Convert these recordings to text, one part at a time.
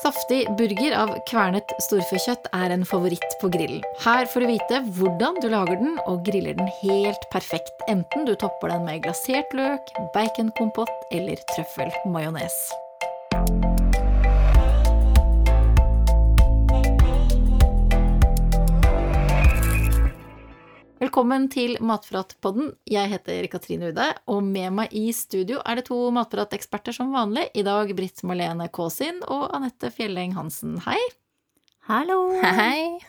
Saftig burger av kvernet storfekjøtt er en favoritt på grillen. Her får du vite hvordan du lager den og griller den helt perfekt, enten du topper den med glasert løk, baconkompott eller trøffelmajones. Velkommen til Matpratpodden. Jeg heter Katrine Ude, og med meg i studio er det to matprateksperter som vanlig. I dag Britt Marlene Kaasin og Anette Fjelleng Hansen. Hei. Hallo. Hei.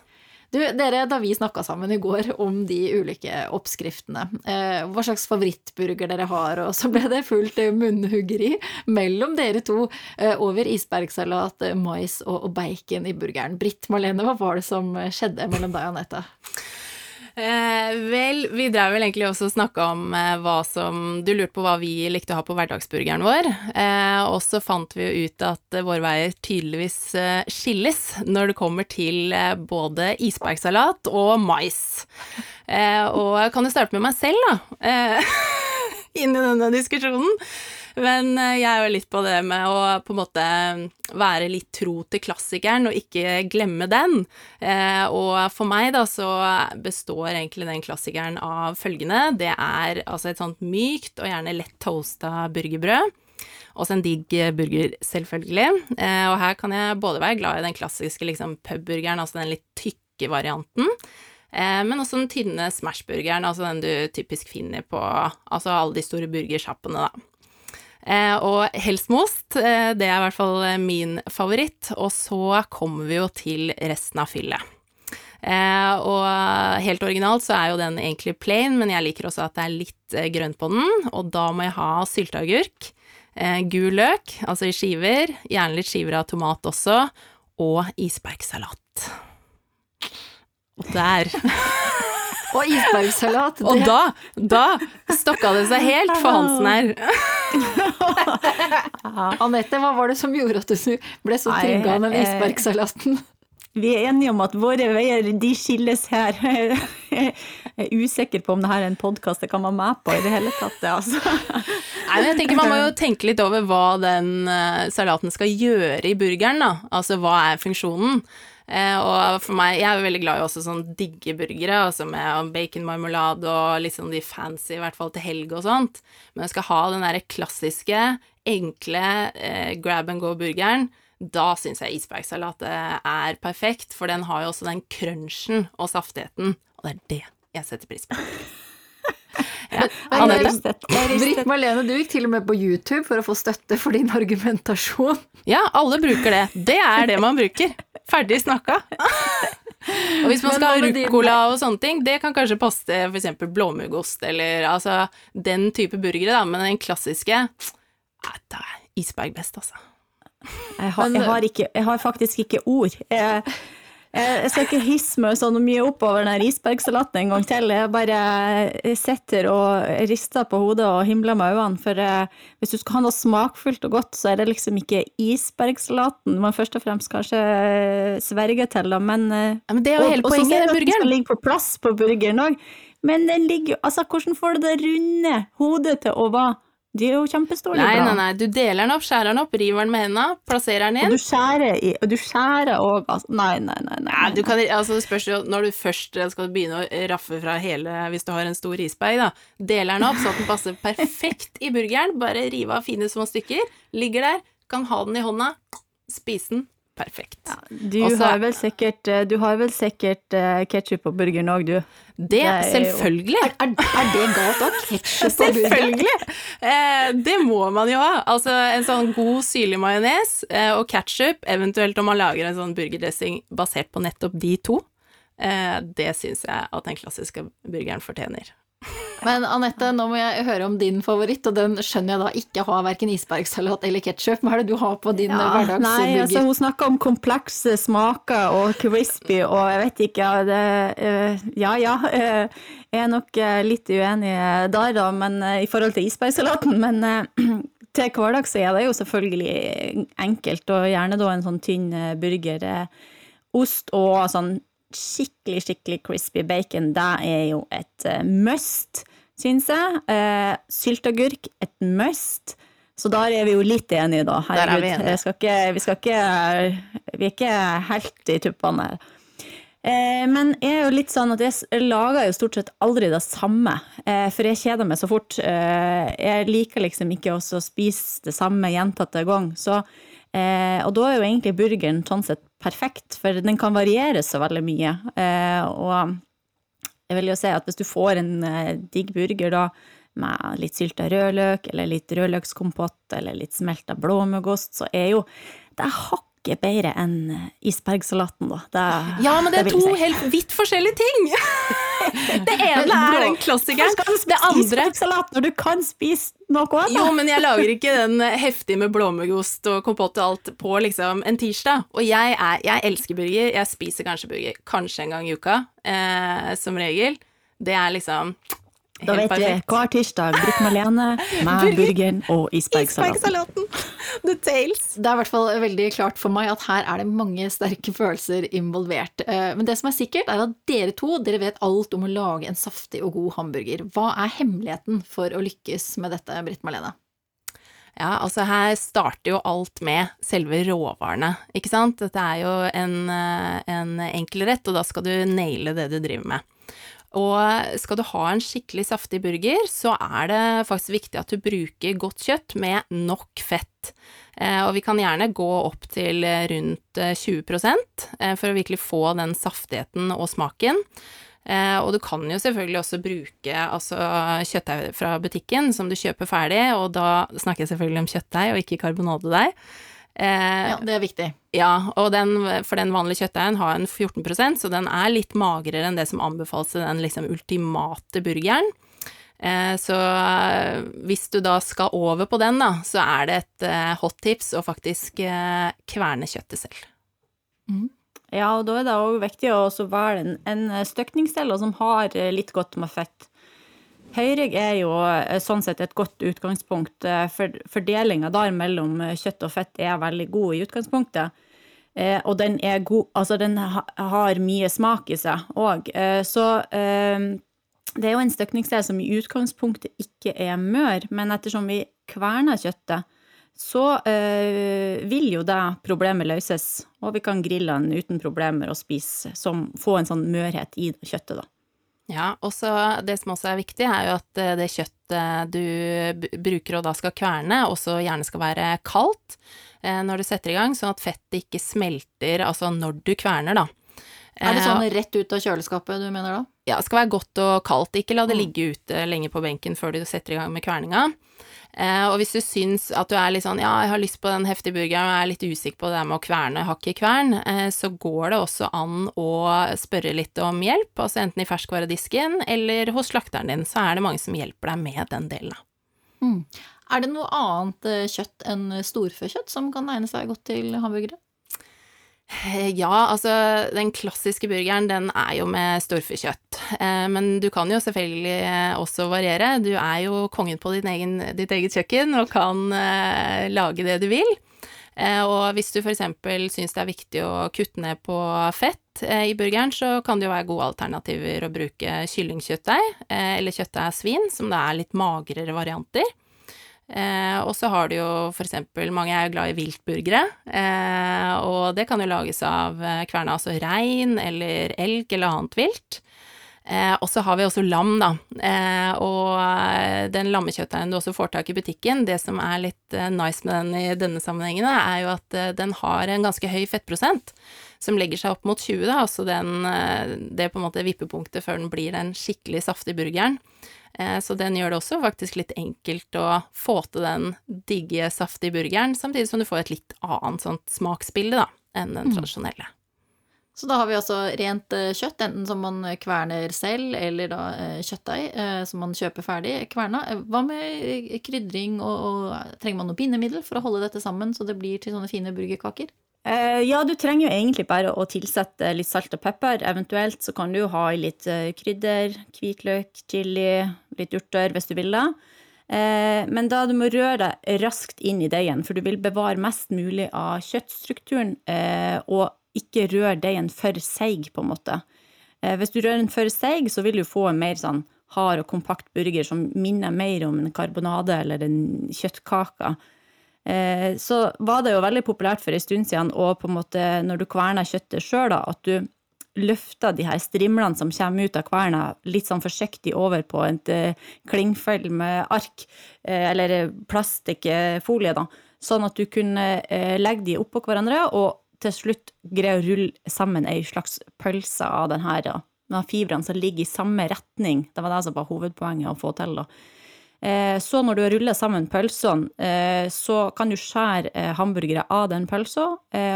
Du, dere, da vi snakka sammen i går om de ulike oppskriftene, eh, hva slags favorittburger dere har, og så ble det fullt munnhuggeri mellom dere to eh, over isbergsalat, mais og, og bacon i burgeren. Britt Marlene, hva var det som skjedde mellom deg og Anette? Eh, vel, vi drev vel egentlig også og snakka om eh, hva som Du lurte på hva vi likte å ha på hverdagsburgeren vår. Eh, og så fant vi jo ut at eh, våre veier tydeligvis eh, skilles når det kommer til eh, både isbergsalat og mais. og jeg kan jo starte med meg selv, da. inn i denne diskusjonen. Men eh, jeg er jo litt på det med å på en måte være litt tro til klassikeren og ikke glemme den. Eh, og for meg da så består egentlig den klassikeren av følgende. Det er altså et sånt mykt og gjerne lett toasta burgerbrød. Også en digg burger, selvfølgelig. Eh, og her kan jeg både være glad i den klassiske liksom, pubburgeren, altså den litt tykke varianten. Men også den tynne smashburgeren, altså den du typisk finner på altså alle de store burgersjappene, da. Eh, og helst med ost, eh, det er i hvert fall eh, min favoritt. Og så kommer vi jo til resten av fyllet. Og helt originalt så er jo den egentlig plain, men jeg liker også at det er litt grønt på den. Og da må jeg ha sylteagurk, gul løk, altså i skiver, gjerne litt skiver av tomat også, og isbergsalat. Og Der. Og isbergsalat. Og da, da stokka det seg helt for Hansen her. Anette, hva var det som gjorde at du ble så trygga av den eh, isbergsalaten? Vi er enige om at våre veier de skilles her. Jeg er usikker på om dette er en podkast jeg kan være med på i det hele tatt. Altså. Nei, men jeg tenker Man må jo tenke litt over hva den eh, salaten skal gjøre i burgeren. da. Altså hva er funksjonen? Eh, og for meg, jeg er veldig glad i også sånn digge burgere, altså med baconmarmelade og litt sånn de fancy, i hvert fall til helg og sånt. Men jeg skal ha den derre klassiske, enkle eh, grab and go-burgeren. Da syns jeg isbergsalat er perfekt, for den har jo også den crunchen og saftigheten, og det er det jeg setter pris på. Ja. Britt Marlene, du gikk til og med på YouTube for å få støtte for din argumentasjon. Ja, alle bruker det. Det er det man bruker. Ferdig snakka. og hvis man skal ha ruccola og sånne ting, det kan kanskje passe til f.eks. blåmuggost eller altså den type burgere, da, men den klassiske Da er isberg best, altså. Jeg har, jeg har, ikke, jeg har faktisk ikke ord. Jeg, jeg skal ikke hisse meg sånn mye opp over den isbergsalaten en gang til. Jeg bare sitter og rister på hodet og himler med øynene. For eh, hvis du skal ha noe smakfullt og godt, så er det liksom ikke isbergsalaten man først og fremst kanskje sverger til, da. Men, eh, ja, men det er jo hele poenget den burgeren. Og så skal ligge på plass på burgeren òg. Men den ligger Altså, hvordan får du det runde hodet til å være de er jo kjempestore. Nei, nei, nei, du deler den opp, skjærer den opp, river den med hendene, plasserer den inn. Og du skjærer i, og du skjærer òg, altså. Nei, nei, nei. nei, nei. Du kan, altså, det spørs jo når du først skal begynne å raffe fra hele, hvis du har en stor isberg, da. Deler den opp så den passer perfekt i burgeren, bare rive av fine små stykker. Ligger der, kan ha den i hånda, spise den perfekt. Ja, du, Også, har vel sikkert, eh, du har vel sikkert uh, ketsjup på burgeren òg, du. Det, det selvfølgelig. Er, er, er, det galt òg? Ketsjup på burgeren? Selvfølgelig! Eh, det må man jo ha. Altså en sånn god syrlig majones eh, og ketsjup, eventuelt om man lager en sånn burgerdressing basert på nettopp de to. Eh, det syns jeg at den klassiske burgeren fortjener. Men Anette, nå må jeg høre om din favoritt, og den skjønner jeg da ikke har verken isbergsalat eller ketsjup. Hva er det du har på din ja, hverdagsburger? Nei, altså hun snakker om komplekse smaker og crispy og jeg vet ikke det, uh, Ja ja, uh, jeg er nok litt uenig der, da, men i forhold til isbergsalaten. Men til hverdags er det jo selvfølgelig enkelt, og gjerne da en sånn tynn burger. Ost og sånn skikkelig, skikkelig crispy bacon, det er jo et uh, must, syns jeg. Uh, sylteagurk, et must. Så der er vi jo litt enige, da. Der er vi. Skal ikke, vi, skal ikke, vi er ikke helt i tuppene. Eh, men jeg er jo litt sånn at jeg lager jo stort sett aldri det samme, eh, for jeg kjeder meg så fort. Eh, jeg liker liksom ikke å spise det samme gjentatte gang. Så, eh, og da er jo egentlig burgeren sånn sett perfekt, for den kan variere så veldig mye. Eh, og jeg vil jo si at hvis du får en eh, digg burger da, med litt sylta rødløk, eller litt rødløkskompott, eller litt smelta blåmuggost, så er jo det hakket bedre enn isbergsalaten, da. Det, Ja, men det er det to si. helt vidt forskjellige ting! Det ene er den klassikeren. Det andre Salat når du kan spise noe annet? Jo, men jeg lager ikke den heftig med blåmuggost og kompott og alt på liksom en tirsdag. Og jeg, er, jeg elsker burger. Jeg spiser kanskje burger kanskje en gang i uka, eh, som regel. Det er liksom da vet vi perfekt. hver tirsdag Britt Marlene med burgeren og isbergsalaten. Isbergsalaten. The tales. Det er i hvert fall veldig klart for meg at her er det mange sterke følelser involvert. Eh, Men det som er sikkert, er at dere to dere vet alt om å lage en saftig og god hamburger. Hva er hemmeligheten for å lykkes med dette, Britt Marlene? Ja, altså her starter jo alt med selve råvarene, ikke sant? Dette er jo en, eh, en enkel rett, og da skal du naile det du driver med. Og skal du ha en skikkelig saftig burger, så er det faktisk viktig at du bruker godt kjøtt med nok fett. Eh, og vi kan gjerne gå opp til eh, rundt eh, 20 eh, for å virkelig få den saftigheten og smaken. Eh, og du kan jo selvfølgelig også bruke altså, kjøttdeig fra butikken som du kjøper ferdig, og da snakker jeg selvfølgelig om kjøttdeig og ikke karbonadedeig. Eh, Ja, det er viktig. ja, og den, for den vanlige kjøttdeigen har en 14% så den er litt magrere enn det som anbefales til den liksom ultimate burgeren. Eh, så eh, hvis du da skal over på den, da, så er det et eh, hot tips å faktisk eh, kverne kjøttet selv. Ja, og da er det òg viktig å velge en, en støkningsdeler som har eh, litt godt med fett. Høyrygg er jo eh, sånn sett et godt utgangspunkt, eh, for fordelinga der mellom eh, kjøtt og fett er veldig god i utgangspunktet. Og den er god Altså, den ha, har mye smak i seg òg. Så det er jo en støkningsdel som i utgangspunktet ikke er mør, men ettersom vi kverner kjøttet, så vil jo det problemet løses, og vi kan grille den uten problemer og spise, som, få en sånn mørhet i kjøttet, da. Ja, og det som også er viktig, er jo at eh, det kjøttet du b- bruker og da skal kverne, også gjerne skal være kaldt eh, når du setter i gang, sånn at fettet ikke smelter, altså når du kverner, da. Er det Eh, sånn rett ut av kjøleskapet du mener da? Ja, det skal være godt og kaldt. Ikke la det Mm. ligge ute lenge på benken før du setter i gang med kverninga. Eh, og hvis du syns at du er litt sånn ja, jeg har lyst på den heftige burgeren, og jeg er litt usikker på det der med å kverne, hakke i kvern, eh, så går det også an å spørre litt om hjelp, altså enten i ferskvaredisken eller hos slakteren din, så er det mange som hjelper deg med den delen. Mm. Er det noe annet eh, kjøtt enn storfekjøtt som kan egne seg godt til hamburgere? Eh, Ja, altså den klassiske burgeren den er jo med storfekjøtt, eh, men du kan jo selvfølgelig eh, også variere. Du er jo kongen på egen, ditt eget kjøkken og kan eh, lage det du vil. Eh, og hvis du f.eks. syns det er viktig å kutte ned på fett eh, i burgeren, så kan det jo være gode alternativer å bruke kyllingkjøttdeig eller kjøttdeig av svin, som det er litt magrere varianter. Eh, og så har du jo eksempel, mange er jo glad i viltburgere, eh, og det kan jo lages av eh, kverna, altså rein eller elg eller annet vilt. Eh, og så har vi også lam, da. Eh, og eh, den lammekjøttdeigen du også får tak i butikken, det som er litt nice med den i denne sammenhengen, er jo at den har en ganske høy fettprosent, som legger seg opp mot 20, da, altså den, det er på en måte vippepunktet før den blir den skikkelig saftige burgeren. Eh, Så den gjør det også faktisk litt enkelt å få til den digge, saftige burgeren, samtidig som du får et litt annet sånt smaksbilde da, enn den Mm. tradisjonelle. Så da har vi altså rent eh, kjøtt, enten som man kverner selv, eller da eh, kjøttdeig eh, som man kjøper ferdig kverna. Eh, Hva med eh, krydring, og, og trenger man noe bindemiddel for å holde dette sammen så det blir til sånne fine burgerkaker? Eh, ja, du trenger jo egentlig bare å tilsette litt salt og pepper. Eventuelt så kan du jo ha i litt eh, krydder, hvitløk, chili, litt urter hvis du vil det. Eh, men da du må røre deg raskt inn i deigen, for du vil bevare mest mulig av kjøttstrukturen, og ikke røre deigen for seig, på en måte. Hvis du rører den for seig, så vil du få en mer sånn hard og kompakt burger som minner mer om en karbonade eller en kjøttkake så var det jo veldig populært for en stund siden, og på en måte når du kverner kjøttet sjøl, at du løfter de her strimlene som kommer ut av kverna, litt sånn forsiktig over på et eh, klingfell med ark, eh, eller plastikkfolie, da, sånn at du kunne eh, legge de oppå hverandre, og til slutt greie å rulle sammen ei slags pølse av den her, da. Fibrene som ligger i samme retning. Det var det som var hovedpoenget å få til, da. Eh, så når du ruller sammen pølsene, eh, så kan du skjære eh, hamburgere av den pølsa,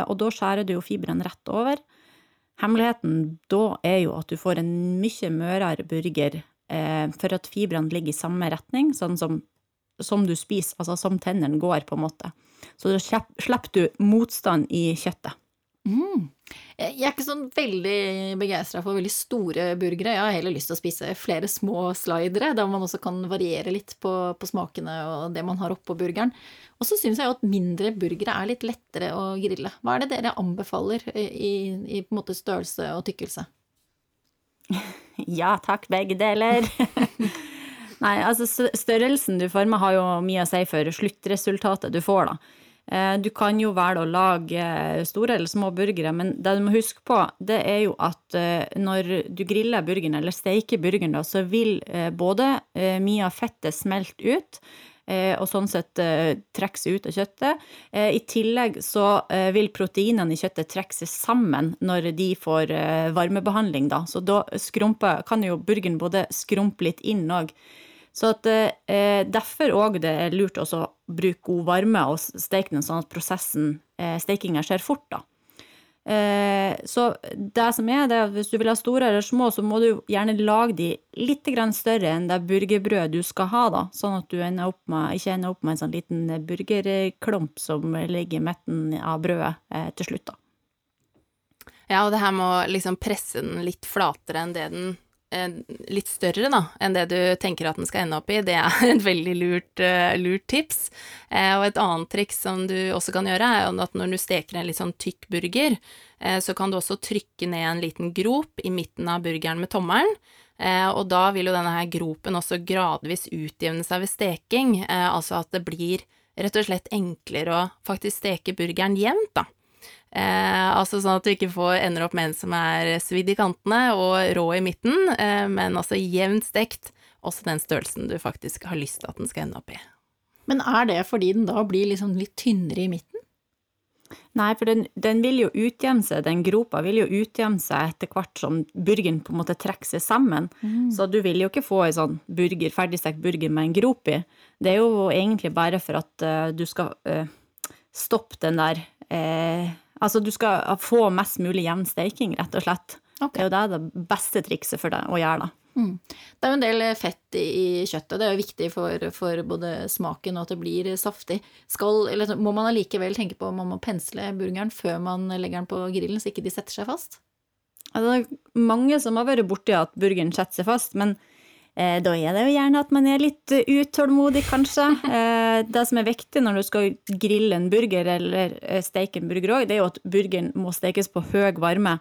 og da skjærer du jo fiberen rett over. Hemmeligheten da er jo at du får en mye mørere burger for at fibrene ligger i samme retning, sånn som, som du spiser, altså som tennene går, på en måte. Så da slipper du motstand i kjøttet. Mm. Jeg er ikke sånn veldig begeistra for veldig store burgere. Jeg har heller lyst til å spise flere små slidere, der man også kan variere litt på, på smakene og det man har oppå burgeren. Og så syns jeg jo at mindre burgere er litt lettere å grille. Hva er det dere anbefaler i, i på en måte størrelse og tykkelse? Ja takk, begge deler. Nei, altså størrelsen du former har jo mye å si for sluttresultatet du får, da. Eh, du kan jo velge å lage store eller små burgere, men det du må huske på, det er jo at eh, når du griller burgeren, eller steiker burgeren, da, så vil eh, både mye av fettet smelte ut, og sånn sett trekke seg ut av kjøttet. I tillegg så vil proteinene i kjøttet trekke seg sammen når de får varmebehandling, da. Så da skrumper, kan jo burgeren både skrumpe litt inn og så at, eh, derfor òg det er lurt å bruke god varme og steke den sånn at prosessen, eh, stekinga skjer fort, da. Eh, så det som er, det hvis du vil ha store eller små, så må du gjerne lage de litt større enn det burgerbrødet du skal ha, da. Sånn at du ender med, ikke ender opp med en sånn liten burgerklump som ligger i midten av brødet eh, til slutt, da. Ja, og det her med å liksom presse den litt flatere enn det den litt større da, enn det du tenker at den skal ende opp i, det er et veldig lurt, uh, lurt tips. Uh, og et annet triks som du også kan gjøre, er at når du steker en litt sånn tykk burger, så kan du også trykke ned en liten grop i midten av burgeren med tommelen. og da vil jo denne her gropen også gradvis utjevne seg ved steking, altså at det blir rett og slett enklere å faktisk steke burgeren jevnt, da. Eh, altså sånn at du ikke får, ender opp med en som er svidd i kantene og rå i midten, eh, men altså jevnt stekt, også den størrelsen du faktisk har lyst til at den skal ende opp i. Men er det fordi den da blir liksom litt tynnere i midten? Nei, for den, den, vil jo utjevne seg, den gropa vil jo utjevne seg etter hvert som burgeren på en måte trekker seg sammen. Mm. Så du vil jo ikke få en sånn burger, ferdigstekt burger med en grop i. Det er jo egentlig bare for at uh, du skal uh, stoppe den der uh, Altså du skal få mest mulig jevn steiking, rett og slett. Okay. Det er jo det det beste trikset for deg å gjøre, da. Mm. Det er jo en del fett i kjøttet. Det er jo viktig for, for både smaken og at det blir saftig. Skal, eller, må man allikevel tenke på om man må pensle burgeren før man legger den på grillen, så ikke de setter seg fast? Altså, det er mange som har vært borti at burgeren setter seg fast, men da er det jo gjerne at man er litt eh, utålmodig, kanskje. Eh, det som er viktig når du skal grille en burger eller steke en burger òg, det er jo at burgeren må stekes på høy varme.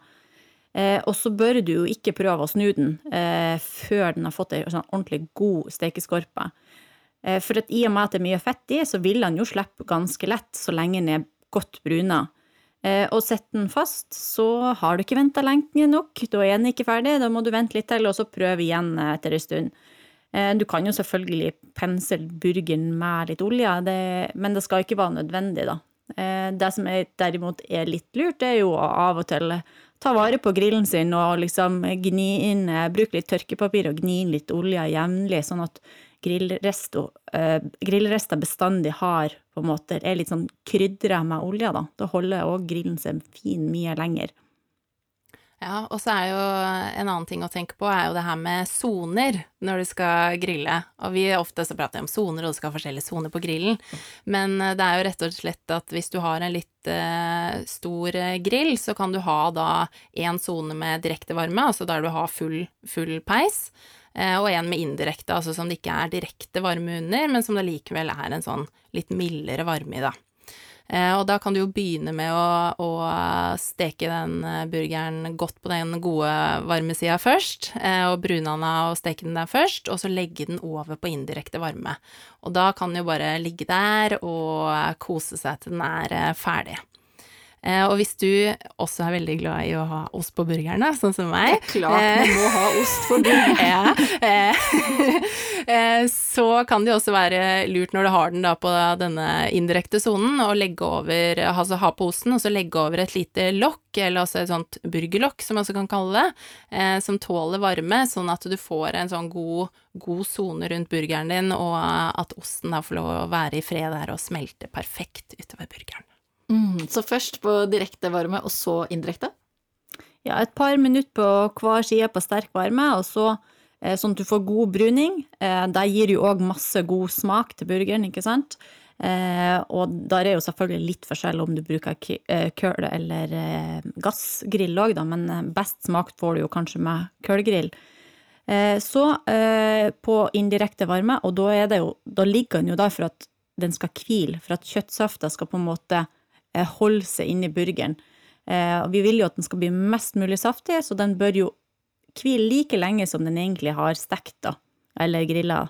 Og så bør du jo ikke prøve å snu den før den har fått ei sånn ordentlig god stekeskorpe. For i og med at det er mye fett i, så vil den jo slippe ganske lett så lenge den er godt bruna. Eh, og setter den fast, så har du ikke venta lenge nok. Da er den ikke ferdig, da må du vente litt til, og så prøve igjen etter en stund. Eh, du kan jo selvfølgelig pensle burgeren med litt olje, det, men det skal ikke være nødvendig, da. Eh, det som er, derimot er litt lurt, det er jo av og til ta vare på grillen sin og liksom gni inn Bruk litt tørkepapir og gni inn litt olje jevnlig, sånn at uh, grillrester bestandig har på en måte, er litt sånn krydra med olje, da. Da holder òg grillen seg fin mye lenger. Ja, og så er jo en annen ting å tenke på, er jo det her med soner når du skal grille. Og vi ofte så prater om soner, og du skal ha forskjellige soner på grillen. Men eh, det er jo rett og slett at hvis du har en litt uh, stor grill, så kan du ha da én sone med direkte varme, altså der du har full, full peis. Eh, og en med indirekte, altså som det ikke er direkte varme under, men som det likevel er en sånn litt mildere varme i, da. Eh, og da kan du jo begynne med å, å steke den eh, burgeren godt på den gode varme sida først, og brune den av og steke den der først, og så legge den over på indirekte varme. Og da kan den jo bare ligge der og kose seg til den er ferdig. Eh, og hvis du også er veldig glad i å ha ost på burgerne, sånn som meg Det er Klart man må ha ost for burgeren! ja, eh, eh, så kan det også være lurt når du har den på denne indirekte sonen, å over, altså ha på osten, og så legge over et lite lokk, eller også et sånt burgerlokk, som man også kan kalle det, eh, som tåler varme, sånn at du får en sånn god god sone rundt burgeren din, og at osten da får lov å være i fred der og smelte perfekt utover burgeren. Mm, så først på direkte varme, og så indirekte? Ja, et par minutter på hver side på sterk varme, og så eh, sånn at du får god bruning. Eh, det gir jo òg masse god smak til burgeren, ikke sant? Eh, og der er jo selvfølgelig litt forskjell om du bruker køl eller gassgrill òg, men best smak får du jo kanskje med kølgrill. Så på indirekte varme, og da, jo, da ligger den jo der for at den skal hvile, for at kjøttsafta skal på en måte Eh, holde seg inni burgeren. Eh, vi vil jo at den skal bli mest mulig saftig, så den bør jo hvile like lenge som den egentlig har stekt, da, eller grilla.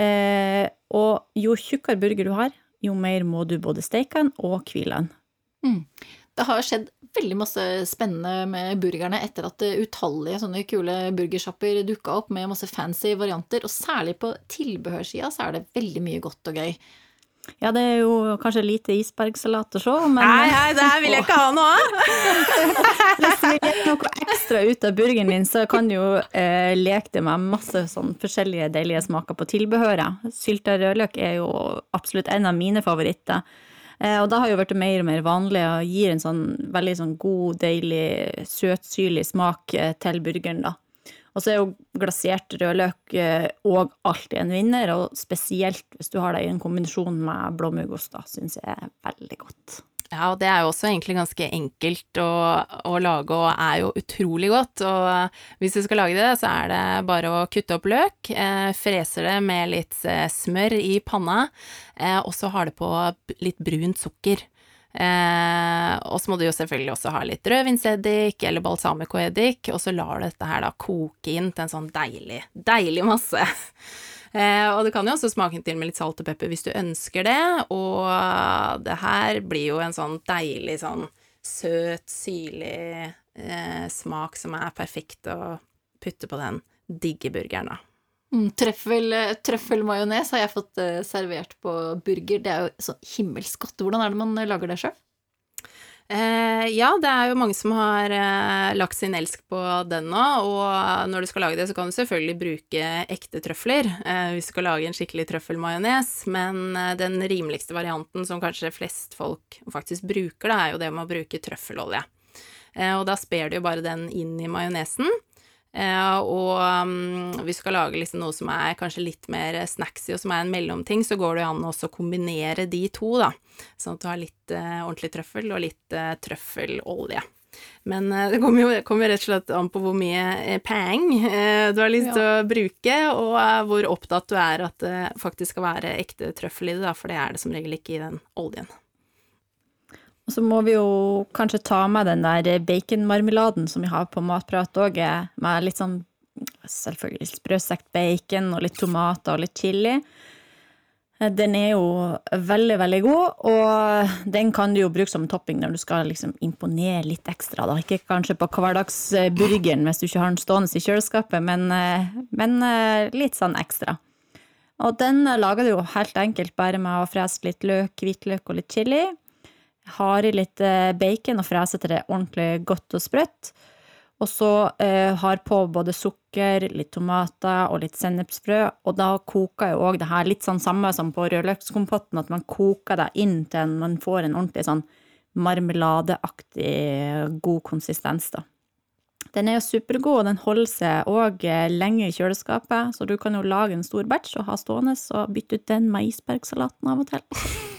Eh, og jo tjukkere burger du har, jo mer må du både steke den og hvile den. Mm. Det har skjedd veldig masse spennende med burgerne etter at utallige sånne kule burgersjapper dukka opp med masse fancy varianter, og særlig på tilbehørssida så er det veldig mye godt og gøy. Ja, det er jo kanskje lite isbergsalat å se, men Nei, nei, det her vil jeg ikke ha noe av! Hvis du vil gjøre noe ekstra ut av burgeren din, så kan du jo eh, leke det med masse sånn forskjellige deilige smaker på tilbehøret. Sylta rødløk er jo absolutt en av mine favoritter. Eh, og da har jo blitt mer og mer vanlig og gir en sånn veldig sånn god, deilig, søtsyrlig smak eh, til burgeren, da. Og så er jo glasert rødløk òg eh, alltid en vinner, og spesielt hvis du har det i en kombinasjon med blåmuggost, da syns jeg er veldig godt. Ja, og det er jo også egentlig ganske enkelt å, å, lage, og er jo utrolig godt. Og hvis du skal lage det, så er det bare å kutte opp løk, eh, freser det med litt eh, smør i panna, eh, og så har det på litt brunt sukker. Eh, og så må du jo selvfølgelig også ha litt rødvinseddik eller balsamicoeddik, og så lar du dette her da koke inn til en sånn deilig, deilig masse. eh, og du kan jo også smake til med litt salt og pepper hvis du ønsker det, og det her blir jo en sånn deilig sånn søt, syrlig eh, smak som er perfekt å putte på den digge burgeren, da. Mm, trøffel, eh, har jeg fått uh, servert på burger. Det er jo så himmelsk godt. Hvordan er det man eh, lager det sjøl? Eh, ja, det er jo mange som har eh, lagt sin elsk på den nå, og når du skal lage det, så kan du selvfølgelig bruke ekte trøfler eh, hvis du skal lage en skikkelig trøffelmajones, men den rimeligste varianten som kanskje flest folk faktisk bruker, da, er jo det med å bruke trøffelolje. og da sper du jo bare den inn i majonesen. Uh, og hvis du skal lage liksom noe som er kanskje litt mer snacksy, og som er en mellomting, så går det jo an å kombinere de to, da. Sånn at du har litt uh, ordentlig trøffel og litt uh, trøffelolje. Men det kommer jo kommer rett og slett an på hvor mye peng du har lyst til ja. å bruke, og hvor opptatt du er at det faktisk skal være ekte trøffel i det, for det er det som regel ikke i den oljen. Og så må vi jo kanskje ta med den der baconmarmeladen som vi har på Matprat òg, med litt sånn selvfølgelig sprøstekt bacon og litt tomater og litt chili. Den er jo veldig, veldig god, og den kan du jo bruke som topping når du skal liksom imponere litt ekstra. Da. Ikke kanskje på hverdagsburgeren hvis du ikke har den stående i kjøleskapet, men, men litt sånn ekstra. Og den lager du jo helt enkelt bare med å frese litt løk, hvitløk og litt chili har i litt eh, bacon og freser til det ordentlig godt og sprøtt. Og så eh, har på både sukker, litt tomater og litt sennepsfrø. Og da koker jo òg det her litt sånn samme som på rødløkskompotten, at man koker det inn til man får en ordentlig sånn marmeladeaktig god konsistens, da. Den er jo supergod, og den holder seg òg eh, lenge i kjøleskapet, så du kan jo lage en stor batch og ha stående og bytte ut den med isbergsalaten av og til.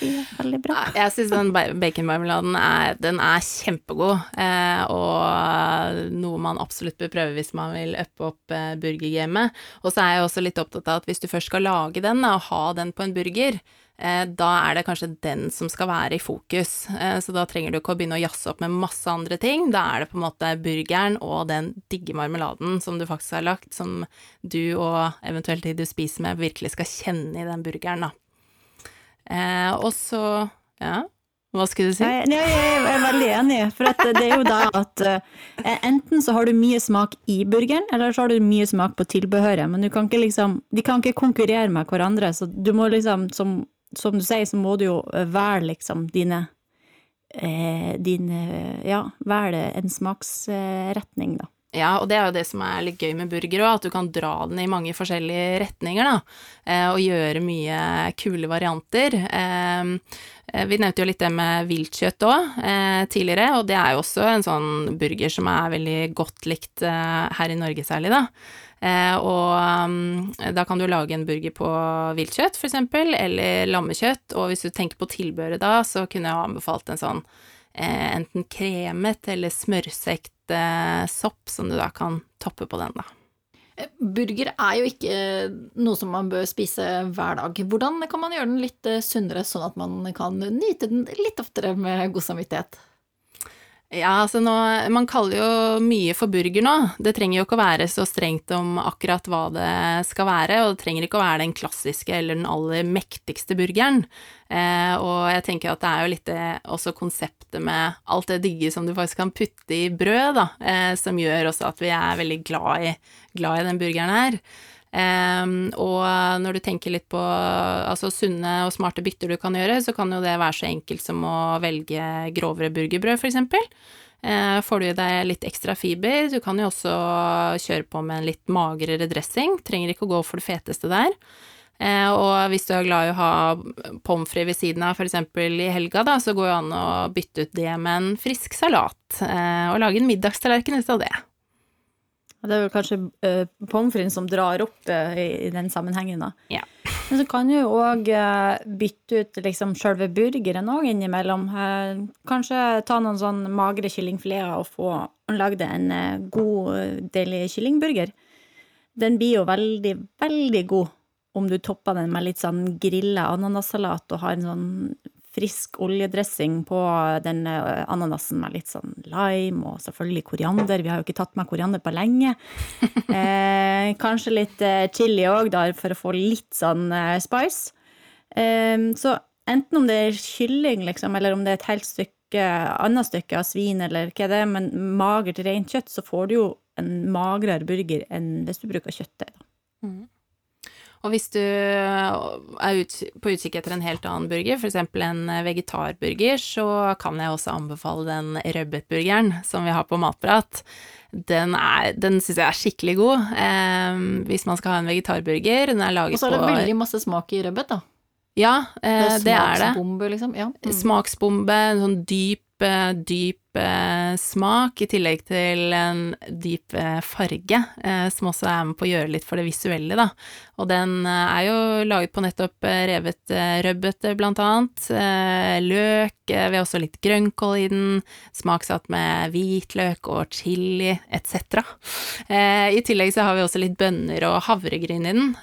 Veldig bra. Jeg syns den ba- baconmarmeladen er, den er kjempegod, eh, og noe man absolutt bør prøve hvis man vil uppe opp eh, burgergamet. Og så er jeg også litt opptatt av at hvis du først skal lage den, og ha den på en burger, eh, da er det kanskje den som skal være i fokus. Eh, så da trenger du ikke å begynne å jazze opp med masse andre ting. Da er det på en måte burgeren og den digge marmeladen som du faktisk har lagt, som du og eventuelt de du spiser med, virkelig skal kjenne i den burgeren, da. Eh, og så Ja, hva skulle du si? Nei, jeg, jeg er veldig enig, for det er jo da at eh, enten så har du mye smak i burgeren, eller så har du mye smak på tilbehøret, men du kan ikke liksom, de kan ikke konkurrere med hverandre, så du må liksom, som, som du sier, så må du jo velge liksom dine eh, dine, ja, velge en smaksretning, da. Ja, og det er jo det som er litt gøy med burger òg, at du kan dra den i mange forskjellige retninger, da. Eh, og gjøre mye kule varianter. Eh, vi nevnte jo litt det med viltkjøtt òg eh, tidligere, og det er jo også en sånn burger som er veldig godt likt eh, her i Norge særlig, da. Eh, og um, da kan du lage en burger på viltkjøtt, eksempel, eller lammekjøtt, og hvis du tenker på tilbehøret da, så kunne jeg anbefalt en sånn eh, enten kremet eller smørsekt eh, sopp som du da kan toppe på den, da. Burger er jo ikke noe som man bør spise hver dag. Hvordan kan man gjøre den litt eh, sunnere, sånn at man kan nyte den litt oftere med god samvittighet? Ja, altså nå Man kaller jo mye for burger nå. Det trenger jo ikke å være så strengt om akkurat hva det skal være, og det trenger ikke å være den klassiske eller den aller mektigste burgeren. Eh, og jeg tenker at det er jo litt det også konseptet med alt det digge som du faktisk kan putte i brød, da, eh, som gjør også at vi er veldig glad i, glad i den burgeren her. Um, og når du tenker litt på altså sunne og smarte bytter du kan gjøre, så kan jo det være så enkelt som å velge grovere burgerbrød, eksempel. Uh, får du i deg litt ekstra fiber, du kan jo også kjøre på med en litt magrere dressing, trenger ikke å gå for det feteste der. Uh, og hvis du er glad i å ha pommes frites ved siden av, eksempel i helga, da, så går det an å bytte ut det med en frisk salat, uh, og lage en middagstallerken ut av det. Det er vel kanskje uh, pommes fritesen som drar opp uh, i, i den sammenhengen, da. Ja. Men så kan du òg uh, bytte ut liksom sjølve burgeren òg innimellom. Uh, kanskje ta noen sånn magre kyllingfileter og få lagd en god, deilig kyllingburger. Den blir jo veldig, veldig god om du topper den med litt sånn grilla ananassalat og har en sånn frisk oljedressing på den eh, ananasen med litt sånn lime og selvfølgelig koriander. Vi har jo ikke tatt med koriander på lenge. Eh, kanskje litt eh, chili òg, da, for å få litt sånn eh, spice. Eh, så enten om det er kylling, liksom, eller om det er et helt stykke, annet stykke av svin, eller hva det er, men magert rent kjøtt, så får du jo en magrere burger enn hvis du bruker kjøttdeig. da. Og hvis du er ut, på utkikk etter en helt annen burger, f.eks. en vegetarburger, så kan jeg også anbefale den rødbetburgeren som vi har på Matprat. Den, er- den syns jeg er skikkelig god. Eh, hvis man skal ha en vegetarburger. Den er laget på Og så er det veldig masse smak i rødbet, da. Ja, eh, det er det. Smaksbombe, liksom. Ja. Mm. Smaksbombe, en sånn dyp, dyp eh, smak, i tillegg til en dyp eh, farge, eh, som også er med på å gjøre litt for det visuelle, da. Og den er jo laget på nettopp revet rødbete, blant annet. Løk, vi har også litt grønnkål i den, smaksatt med hvitløk og chili, etc. I tillegg så har vi også litt bønner og havregryn i den,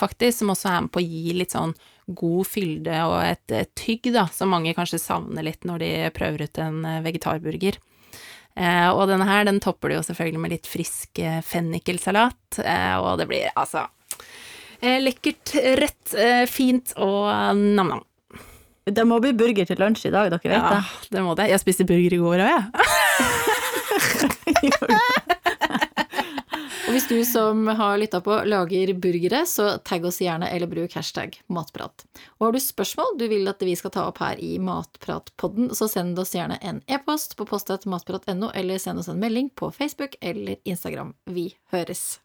faktisk, som også er med på å gi litt sånn god fylde og et, et tygg, da, som mange kanskje savner litt når de prøver ut en eh, vegetarburger. Eh, og denne her, den topper du jo selvfølgelig med litt frisk eh, fennikelsalat, eh, og det blir altså eh, lekkert, rett, eh, fint og nam-nam. Det må bli burger til lunsj i dag, dere vet det. Ja, det må det. Jeg spiste burger i går òg, jeg. hvis du som har lytta på lager burgere, så tagg oss gjerne eller bruk hashtag matprat. Og har du spørsmål du vil at vi skal ta opp her i Matpratpodden, så send oss gjerne en e-post på postetmatprat.no, eller send oss en melding på Facebook eller Instagram. Vi høres.